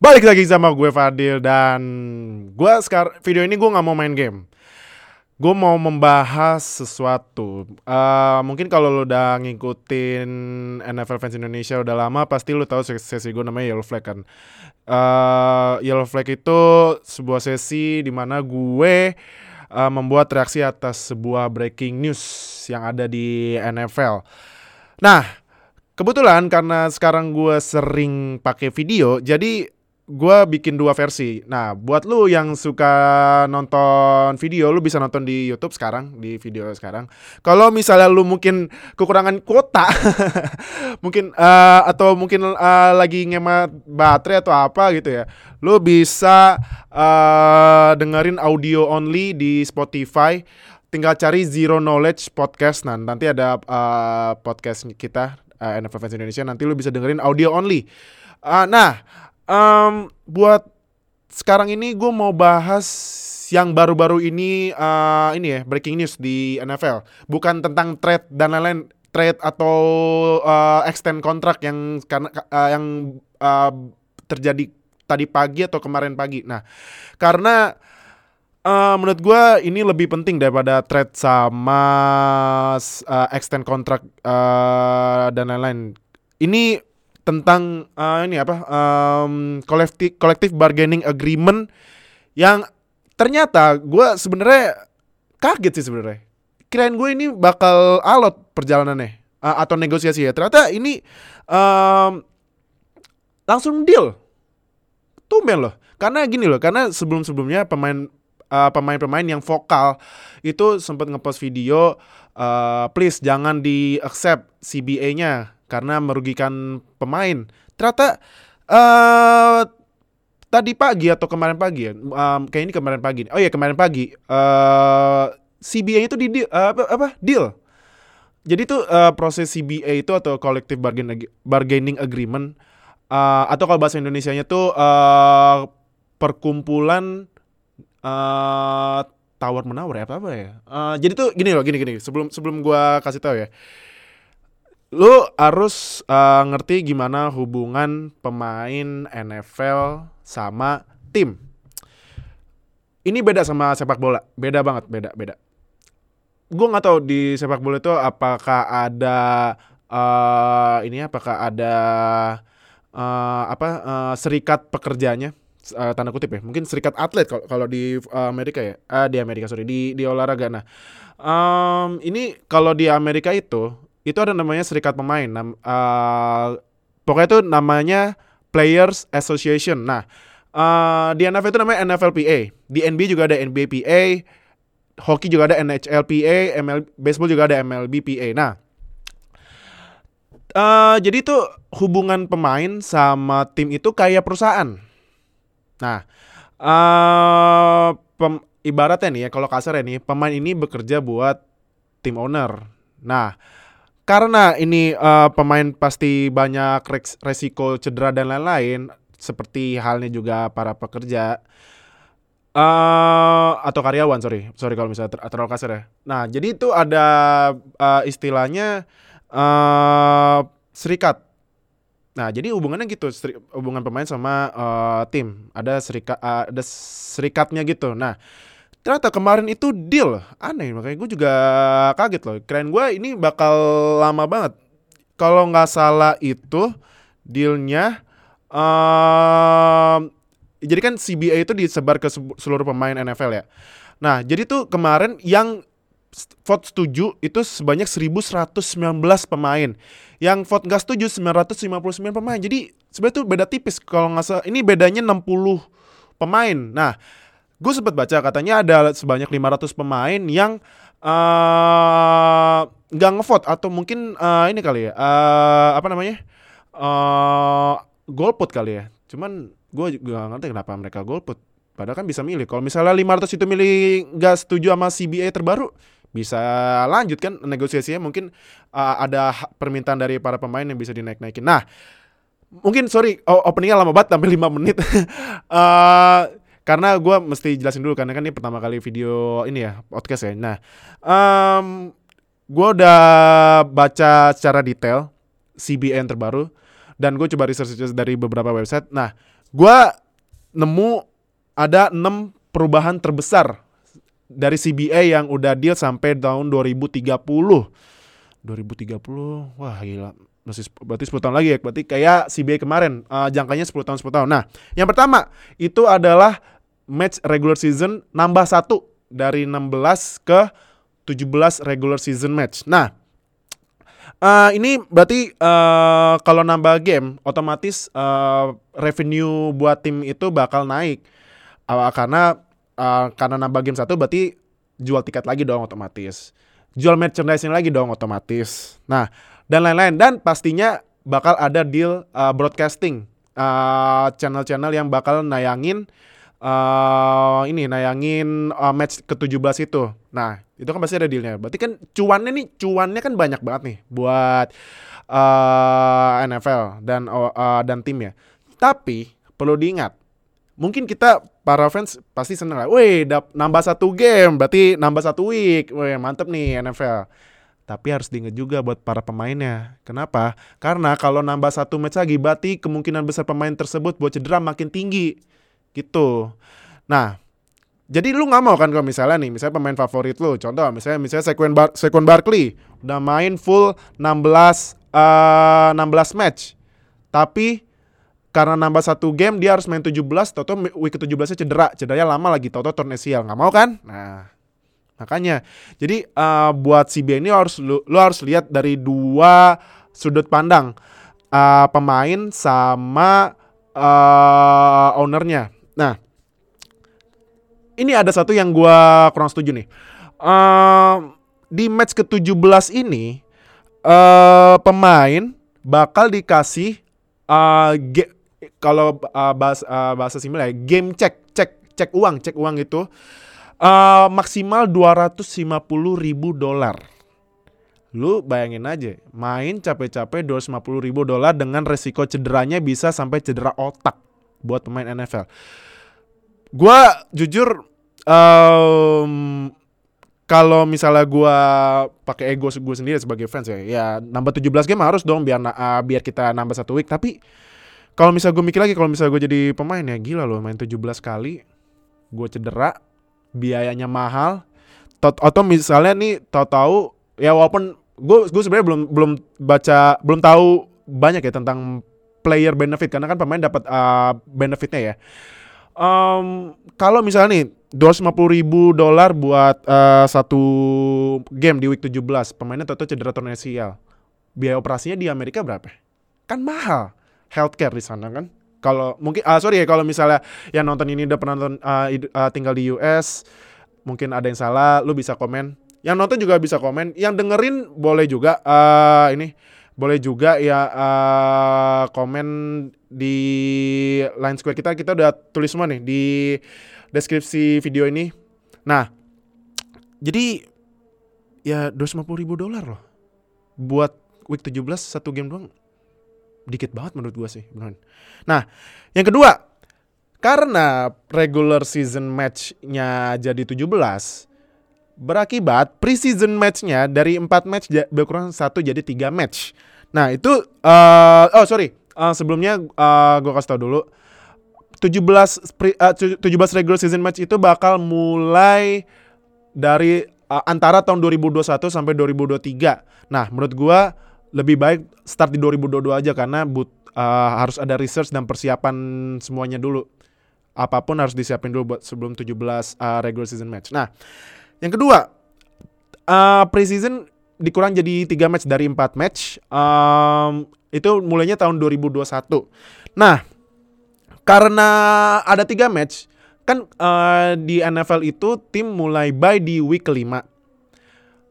Balik lagi sama gue Fadil dan gue sekarang video ini gue nggak mau main game. Gue mau membahas sesuatu. Uh, mungkin kalau lo udah ngikutin NFL fans Indonesia udah lama, pasti lo tahu sesi gue namanya Yellow Flag kan. Uh, Yellow Flag itu sebuah sesi di mana gue uh, membuat reaksi atas sebuah breaking news yang ada di NFL. Nah, kebetulan karena sekarang gue sering pakai video, jadi gue bikin dua versi. Nah, buat lu yang suka nonton video, lu bisa nonton di YouTube sekarang, di video sekarang. Kalau misalnya lu mungkin kekurangan kuota, mungkin uh, atau mungkin uh, lagi ngemat baterai atau apa gitu ya, lu bisa uh, dengerin audio only di Spotify. Tinggal cari Zero Knowledge Podcast. Nah, nanti ada uh, podcast kita uh, NFL Fans Indonesia. Nanti lu bisa dengerin audio only. Uh, nah, um, buat sekarang ini gue mau bahas yang baru-baru ini uh, ini ya breaking news di NFL bukan tentang trade dan lain-lain trade atau uh, extend kontrak yang karena uh, yang uh, terjadi tadi pagi atau kemarin pagi. Nah, karena uh, menurut gue ini lebih penting daripada trade sama uh, extend kontrak uh, dan lain-lain. Ini tentang uh, ini apa um, collective collective bargaining agreement yang ternyata gue sebenarnya kaget sih sebenarnya. Kirain gue ini bakal alot perjalanannya uh, atau negosiasi ya. Ternyata ini um, langsung deal. Tumben loh. Karena gini loh karena sebelum sebelumnya pemain uh, pemain-pemain yang vokal itu sempat ngepost video uh, please jangan di accept CBA-nya karena merugikan pemain. Ternyata uh, tadi pagi atau kemarin pagi ya, kayak ini kemarin pagi. Oh iya kemarin pagi. Uh, CBA itu di deal, uh, apa, apa deal. Jadi tuh uh, proses CBA itu atau collective bargaining agreement uh, atau kalau bahasa Indonesia-nya tuh uh, perkumpulan uh, tawar menawar ya apa apa ya. Uh, jadi tuh gini loh, gini gini. Sebelum sebelum gua kasih tahu ya lu harus uh, ngerti gimana hubungan pemain NFL sama tim. Ini beda sama sepak bola, beda banget, beda, beda. Gue nggak tahu di sepak bola itu apakah ada uh, ini apakah ada uh, apa uh, serikat pekerjanya uh, tanda kutip ya mungkin serikat atlet kalau di Amerika ya uh, di Amerika sorry di di olahraga nah um, ini kalau di Amerika itu itu ada namanya serikat pemain. Nam, uh, pokoknya itu namanya Players Association. Nah, uh, di NFL itu namanya NFLPA. Di NBA juga ada NBPA. Hoki juga ada NHLPA, ML baseball juga ada MLBPA. Nah, uh, jadi itu hubungan pemain sama tim itu kayak perusahaan. Nah, uh, pem, ibaratnya nih ya kalau kasar ya nih, pemain ini bekerja buat tim owner. Nah, karena ini uh, pemain pasti banyak resiko cedera dan lain-lain seperti halnya juga para pekerja. Uh, atau karyawan sorry. Sorry kalau misalnya ter terlalu kasar ya. Nah jadi itu ada uh, istilahnya uh, serikat. Nah jadi hubungannya gitu seri, hubungan pemain sama uh, tim. Ada serikat uh, ada serikatnya gitu. Nah ternyata kemarin itu deal. Aneh makanya gue juga kaget loh. Keren gue ini bakal lama banget. Kalau nggak salah itu dealnya um, jadi kan CBA itu disebar ke seluruh pemain NFL ya. Nah jadi tuh kemarin yang vote setuju itu sebanyak 1119 pemain. Yang vote nggak setuju 959 pemain. Jadi sebenarnya tuh beda tipis. Kalau nggak salah ini bedanya 60 pemain. Nah gue sempat baca katanya ada sebanyak 500 pemain yang uh, nggak ngevote atau mungkin uh, ini kali ya uh, apa namanya uh, golput kali ya. Cuman gue juga ngerti kenapa mereka golput padahal kan bisa milih. Kalau misalnya 500 itu milih nggak setuju sama CBA terbaru bisa lanjut kan negosiasinya. Mungkin uh, ada permintaan dari para pemain yang bisa dinaik-naikin. Nah mungkin sorry openingnya lama banget sampai 5 menit. Uh, karena gue mesti jelasin dulu karena kan ini pertama kali video ini ya podcast ya. Nah, um, gue udah baca secara detail CBN terbaru dan gue coba research dari beberapa website. Nah, gua nemu ada 6 perubahan terbesar dari CBA yang udah deal sampai tahun 2030. 2030, wah gila. Masih berarti 10 tahun lagi ya. Berarti kayak CBA kemarin, uh, jangkanya 10 tahun 10 tahun. Nah, yang pertama itu adalah match regular season nambah satu dari 16 ke 17 regular season match. Nah, uh, ini berarti uh, kalau nambah game otomatis uh, revenue buat tim itu bakal naik. Uh, karena uh, karena nambah game satu berarti jual tiket lagi dong otomatis jual merchandise lagi dong otomatis. Nah, dan lain-lain dan pastinya bakal ada deal uh, broadcasting uh, channel-channel yang bakal nayangin uh, ini nayangin uh, match ke-17 itu. Nah, itu kan pasti ada dealnya. Berarti kan cuannya nih, cuannya kan banyak banget nih buat uh, NFL dan uh, dan timnya. Tapi perlu diingat, mungkin kita para fans pasti seneng lah. Wih, nambah satu game, berarti nambah satu week. Wih, mantep nih NFL. Tapi harus diingat juga buat para pemainnya. Kenapa? Karena kalau nambah satu match lagi, berarti kemungkinan besar pemain tersebut buat cedera makin tinggi. Gitu. Nah, jadi lu nggak mau kan kalau misalnya nih, misalnya pemain favorit lu, contoh misalnya misalnya Saquon Bar Saquon Barkley udah main full 16 uh, 16 match. Tapi karena nambah satu game dia harus main 17 Toto week ke-17 nya cedera. Cederanya lama lagi Toto turn ACL nggak mau kan? Nah makanya. Jadi uh, buat si ini harus lu, lu harus lihat dari dua sudut pandang uh, pemain sama uh, ownernya nah ini ada satu yang gua kurang setuju nih. Uh, di match ke-17 ini uh, pemain bakal dikasih uh, kalau uh, bahasa uh, bahasa simpel ya game cek cek cek uang cek uang itu uh, maksimal 250 ribu dolar. Lu bayangin aja main capek-capek 250 ribu dolar dengan resiko cederanya bisa sampai cedera otak buat pemain NFL gua jujur um, kalau misalnya gua pakai ego gue sendiri sebagai fans ya ya nambah 17 game harus dong biar uh, biar kita nambah satu week. Tapi kalau misal gue mikir lagi kalau misal gue jadi pemain ya gila loh main 17 kali gue cedera biayanya mahal. Tot atau misalnya nih tahu-tahu ya walaupun gue gue sebenarnya belum belum baca belum tahu banyak ya tentang player benefit karena kan pemain dapat uh, benefitnya ya. Um, kalau misalnya nih 250 ribu dolar buat uh, satu game di week 17 pemainnya tahu cedera tornesial. Biaya operasinya di Amerika berapa? Kan mahal. Healthcare di sana kan. Kalau mungkin ah sorry ya kalau misalnya yang nonton ini udah pernah nonton uh, uh, tinggal di US, mungkin ada yang salah, lu bisa komen. Yang nonton juga bisa komen, yang dengerin boleh juga uh, ini boleh juga ya uh, komen di line square kita kita udah tulis semua nih di deskripsi video ini. Nah, jadi ya 250 ribu dolar loh buat week 17 satu game doang dikit banget menurut gue sih beneran. Nah yang kedua karena regular season match-nya jadi 17 berakibat preseason match-nya dari 4 match berkurang satu jadi 3 match. Nah itu uh, oh sorry uh, sebelumnya uh, gue kasih tau dulu 17 pre, uh, 17 regular season match itu bakal mulai dari uh, antara tahun 2021 sampai 2023. Nah, menurut gua lebih baik start di 2022 aja karena but, uh, harus ada research dan persiapan semuanya dulu. Apa pun harus disiapin dulu buat sebelum 17 uh, regular season match. Nah, yang kedua, uh, preseason dikurang jadi 3 match dari 4 match. Um, itu mulainya tahun 2021. Nah, karena ada 3 match, kan uh, di NFL itu tim mulai bye di week kelima.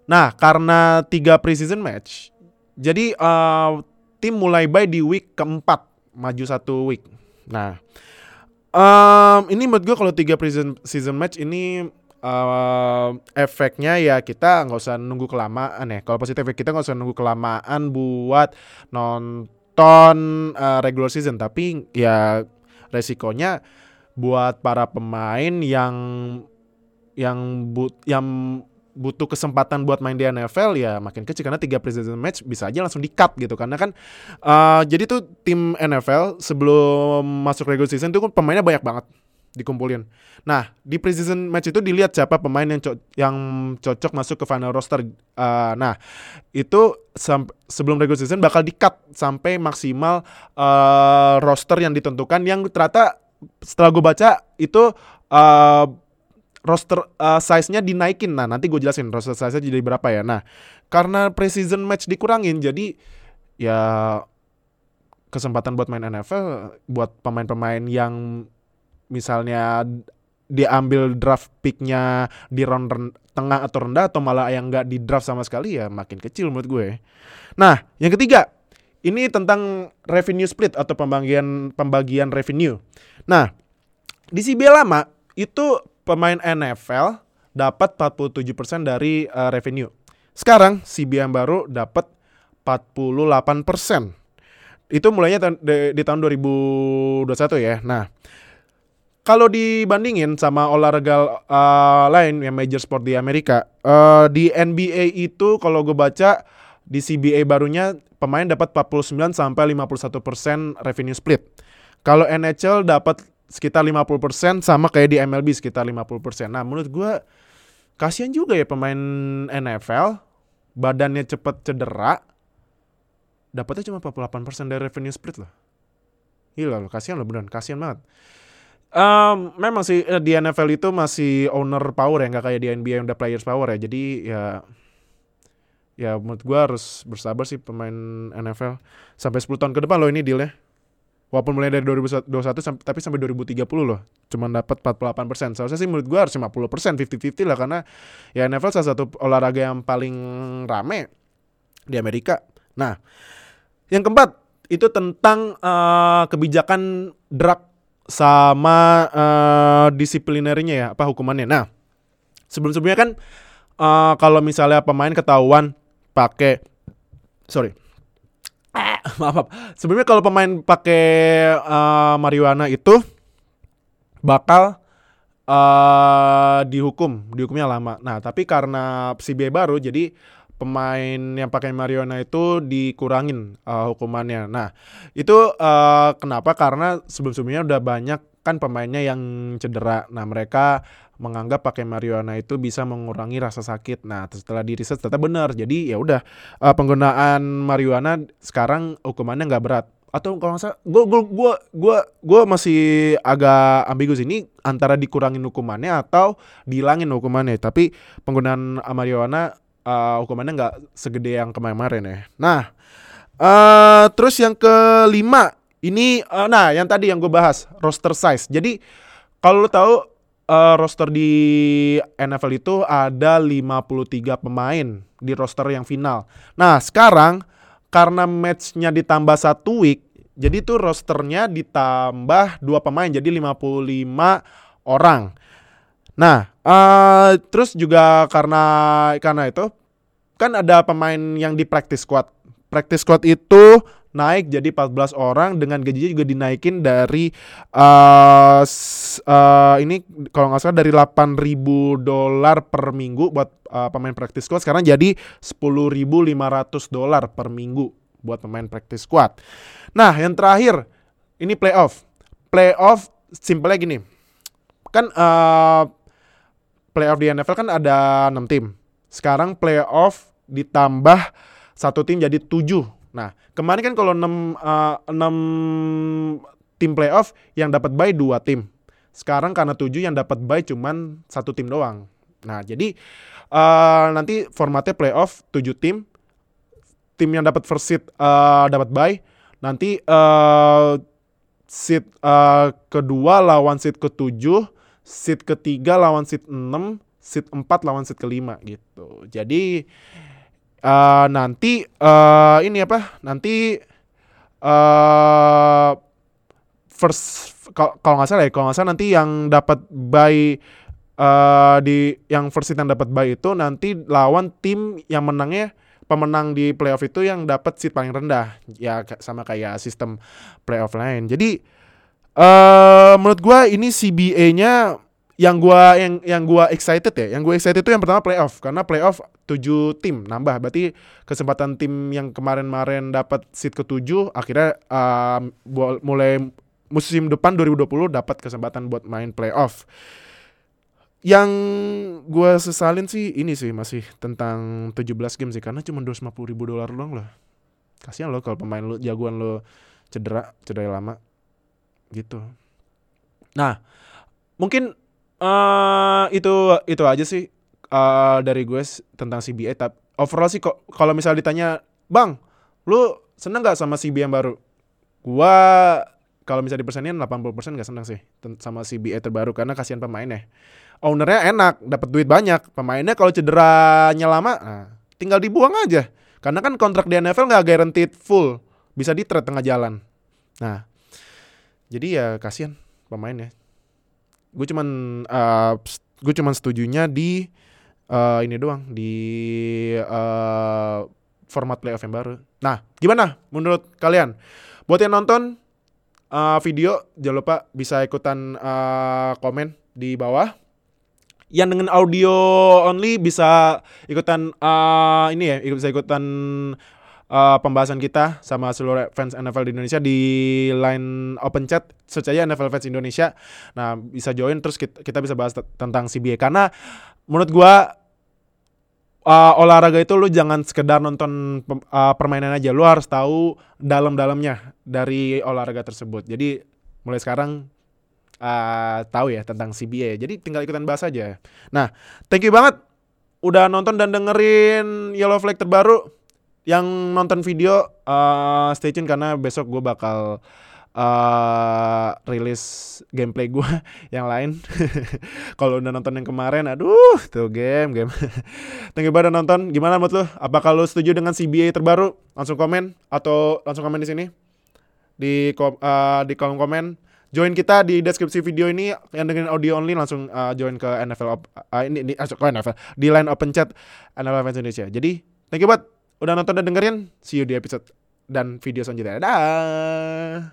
Nah, karena 3 preseason match, jadi uh, tim mulai bye di week keempat, maju satu week. Nah, um, ini menurut gue kalau tiga season season match ini uh, efeknya ya kita nggak usah nunggu kelamaan ya. Kalau positif kita nggak usah nunggu kelamaan buat nonton uh, regular season, tapi ya resikonya buat para pemain yang yang but yang butuh kesempatan buat main di NFL ya makin kecil. Karena tiga preseason match bisa aja langsung di cut gitu. Karena kan uh, jadi tuh tim NFL sebelum masuk regular season tuh kan pemainnya banyak banget dikumpulin. Nah di preseason match itu dilihat siapa pemain yang co yang cocok masuk ke final roster. Uh, nah itu sebelum regular season bakal di cut sampai maksimal uh, roster yang ditentukan yang ternyata setelah gue baca itu uh, roster uh, size-nya dinaikin. Nah, nanti gue jelasin roster size-nya jadi berapa ya. Nah, karena preseason match dikurangin jadi ya kesempatan buat main NFL buat pemain-pemain yang misalnya diambil draft picknya di round tengah atau rendah atau malah yang nggak di draft sama sekali ya makin kecil menurut gue. Nah, yang ketiga ini tentang revenue split atau pembagian pembagian revenue. Nah, di CBA lama itu pemain NFL dapat 47% dari uh, revenue. Sekarang CBA yang baru dapat 48%. Itu mulainya di, di tahun 2021 ya. Nah, kalau dibandingin sama olahraga uh, lain yang major sport di Amerika, uh, di NBA itu kalau gue baca di CBA barunya pemain dapat 49 sampai 51% revenue split. Kalau NHL dapat sekitar 50% sama kayak di MLB sekitar 50%. Nah, menurut gue kasihan juga ya pemain NFL badannya cepet cedera dapatnya cuma 48% dari revenue split loh. Gila loh, kasihan loh beneran, kasihan banget. Um, memang sih eh, di NFL itu masih owner power ya, nggak kayak di NBA yang udah players power ya. Jadi ya ya menurut gue harus bersabar sih pemain NFL sampai 10 tahun ke depan loh ini dealnya. Walaupun mulai dari 2021 sampai, tapi sampai 2030 loh. Cuman dapat 48 persen. Seharusnya sih menurut gue harus 50 persen, 50-50 lah. Karena ya NFL salah satu olahraga yang paling rame di Amerika. Nah, yang keempat itu tentang uh, kebijakan drug sama uh, disiplinerinya ya, apa hukumannya. Nah, sebelum-sebelumnya kan uh, kalau misalnya pemain ketahuan pakai sorry maaf, maaf. Sebenarnya kalau pemain pakai uh, marijuana itu bakal uh, dihukum, dihukumnya lama. Nah, tapi karena CBA baru jadi pemain yang pakai marijuana itu dikurangin uh, hukumannya. Nah, itu uh, kenapa? Karena sebelum-sebelumnya udah banyak kan pemainnya yang cedera. Nah, mereka menganggap pakai marijuana itu bisa mengurangi rasa sakit. Nah, setelah di riset ternyata benar. Jadi ya udah uh, penggunaan marijuana sekarang hukumannya nggak berat. Atau kalau nggak salah, gue gue gue gue gue masih agak ambigu sini antara dikurangin hukumannya atau dihilangin hukumannya. Tapi penggunaan marijuana uh, hukumannya nggak segede yang kemarin-kemarin ya. Nah, uh, terus yang kelima ini, uh, nah yang tadi yang gue bahas roster size. Jadi kalau lo tahu uh, roster di NFL itu ada 53 pemain di roster yang final. Nah sekarang karena matchnya ditambah satu week, jadi tuh rosternya ditambah dua pemain jadi 55 orang. Nah uh, terus juga karena karena itu kan ada pemain yang di practice squad. Practice squad itu naik jadi 14 orang dengan gajinya juga dinaikin dari uh, uh, ini kalau nggak salah dari 8.000 dolar per minggu buat uh, pemain practice squad sekarang jadi 10.500 dolar per minggu buat pemain practice squad. Nah, yang terakhir ini playoff. Playoff simpelnya gini. Kan uh, playoff di NFL kan ada 6 tim. Sekarang playoff ditambah satu tim jadi 7 Nah, kemarin kan kalau 6 uh, 6 tim playoff yang dapat bye dua tim. Sekarang karena 7 yang dapat bye cuman satu tim doang. Nah, jadi uh, nanti formatnya playoff 7 tim. Tim yang dapat first seed uh, dapat bye. Nanti uh, seed uh, kedua lawan seed ketujuh, seed ketiga lawan seed 6, seed 4 lawan seed kelima gitu. Jadi uh, nanti uh, ini apa? Nanti uh, first kalau nggak salah ya, kalau nggak salah nanti yang dapat buy uh, di yang first yang dapat buy itu nanti lawan tim yang menangnya pemenang di playoff itu yang dapat seat paling rendah ya sama kayak sistem playoff lain. Jadi uh, menurut gue ini CBA-nya yang gua yang yang gua excited ya, yang gua excited itu yang pertama playoff karena playoff 7 tim nambah berarti kesempatan tim yang kemarin-kemarin dapat seat ke-7 akhirnya uh, mulai musim depan 2020 dapat kesempatan buat main playoff. Yang gue sesalin sih ini sih masih tentang 17 game sih karena cuma 250 ribu dolar doang loh. Kasihan lo kalau pemain lo jagoan lo cedera, cedera lama gitu. Nah, mungkin uh, itu itu aja sih uh, dari gue tentang CBA. Tapi overall sih kok kalau misal ditanya, bang, lu seneng gak sama CBA yang baru? Gua kalau misalnya dipersenin 80% gak seneng sih sama CBA terbaru karena kasihan pemainnya. Ownernya enak, dapat duit banyak. Pemainnya kalau cederanya lama, nah, tinggal dibuang aja. Karena kan kontrak di NFL nggak guaranteed full, bisa di tengah jalan. Nah, jadi ya kasihan pemainnya gue cuman uh, gue cuman setujunya di uh, ini doang di uh, format playoff yang baru. Nah, gimana menurut kalian? Buat yang nonton uh, video, jangan lupa bisa ikutan uh, komen di bawah. Yang dengan audio only bisa ikutan uh, ini ya, bisa ikutan uh, pembahasan kita sama seluruh fans NFL di Indonesia di line open chat search NFL fans Indonesia. Nah, bisa join terus kita, kita bisa bahas tentang CBA karena menurut gua uh, olahraga itu lu jangan sekedar nonton uh, permainan aja, lu harus tahu dalam-dalamnya dari olahraga tersebut. Jadi mulai sekarang uh, tahu ya tentang CBA. Jadi tinggal ikutan bahas aja. Nah, thank you banget udah nonton dan dengerin Yellow Flag terbaru yang nonton video uh, stay tune karena besok gue bakal uh, rilis gameplay gue yang lain. Kalau udah nonton yang kemarin, aduh, tuh game, game. Thank you banget nonton. Gimana menurut lo? Apakah lo setuju dengan CBA terbaru? Langsung komen atau langsung komen di sini di uh, di kolom komen. Join kita di deskripsi video ini yang dengan audio only langsung uh, join ke NFL uh, ini, ini uh, ke NFL di line open chat NFL Fans Indonesia. Jadi thank you buat udah nonton dan dengerin. See you di episode dan video selanjutnya. Dadah.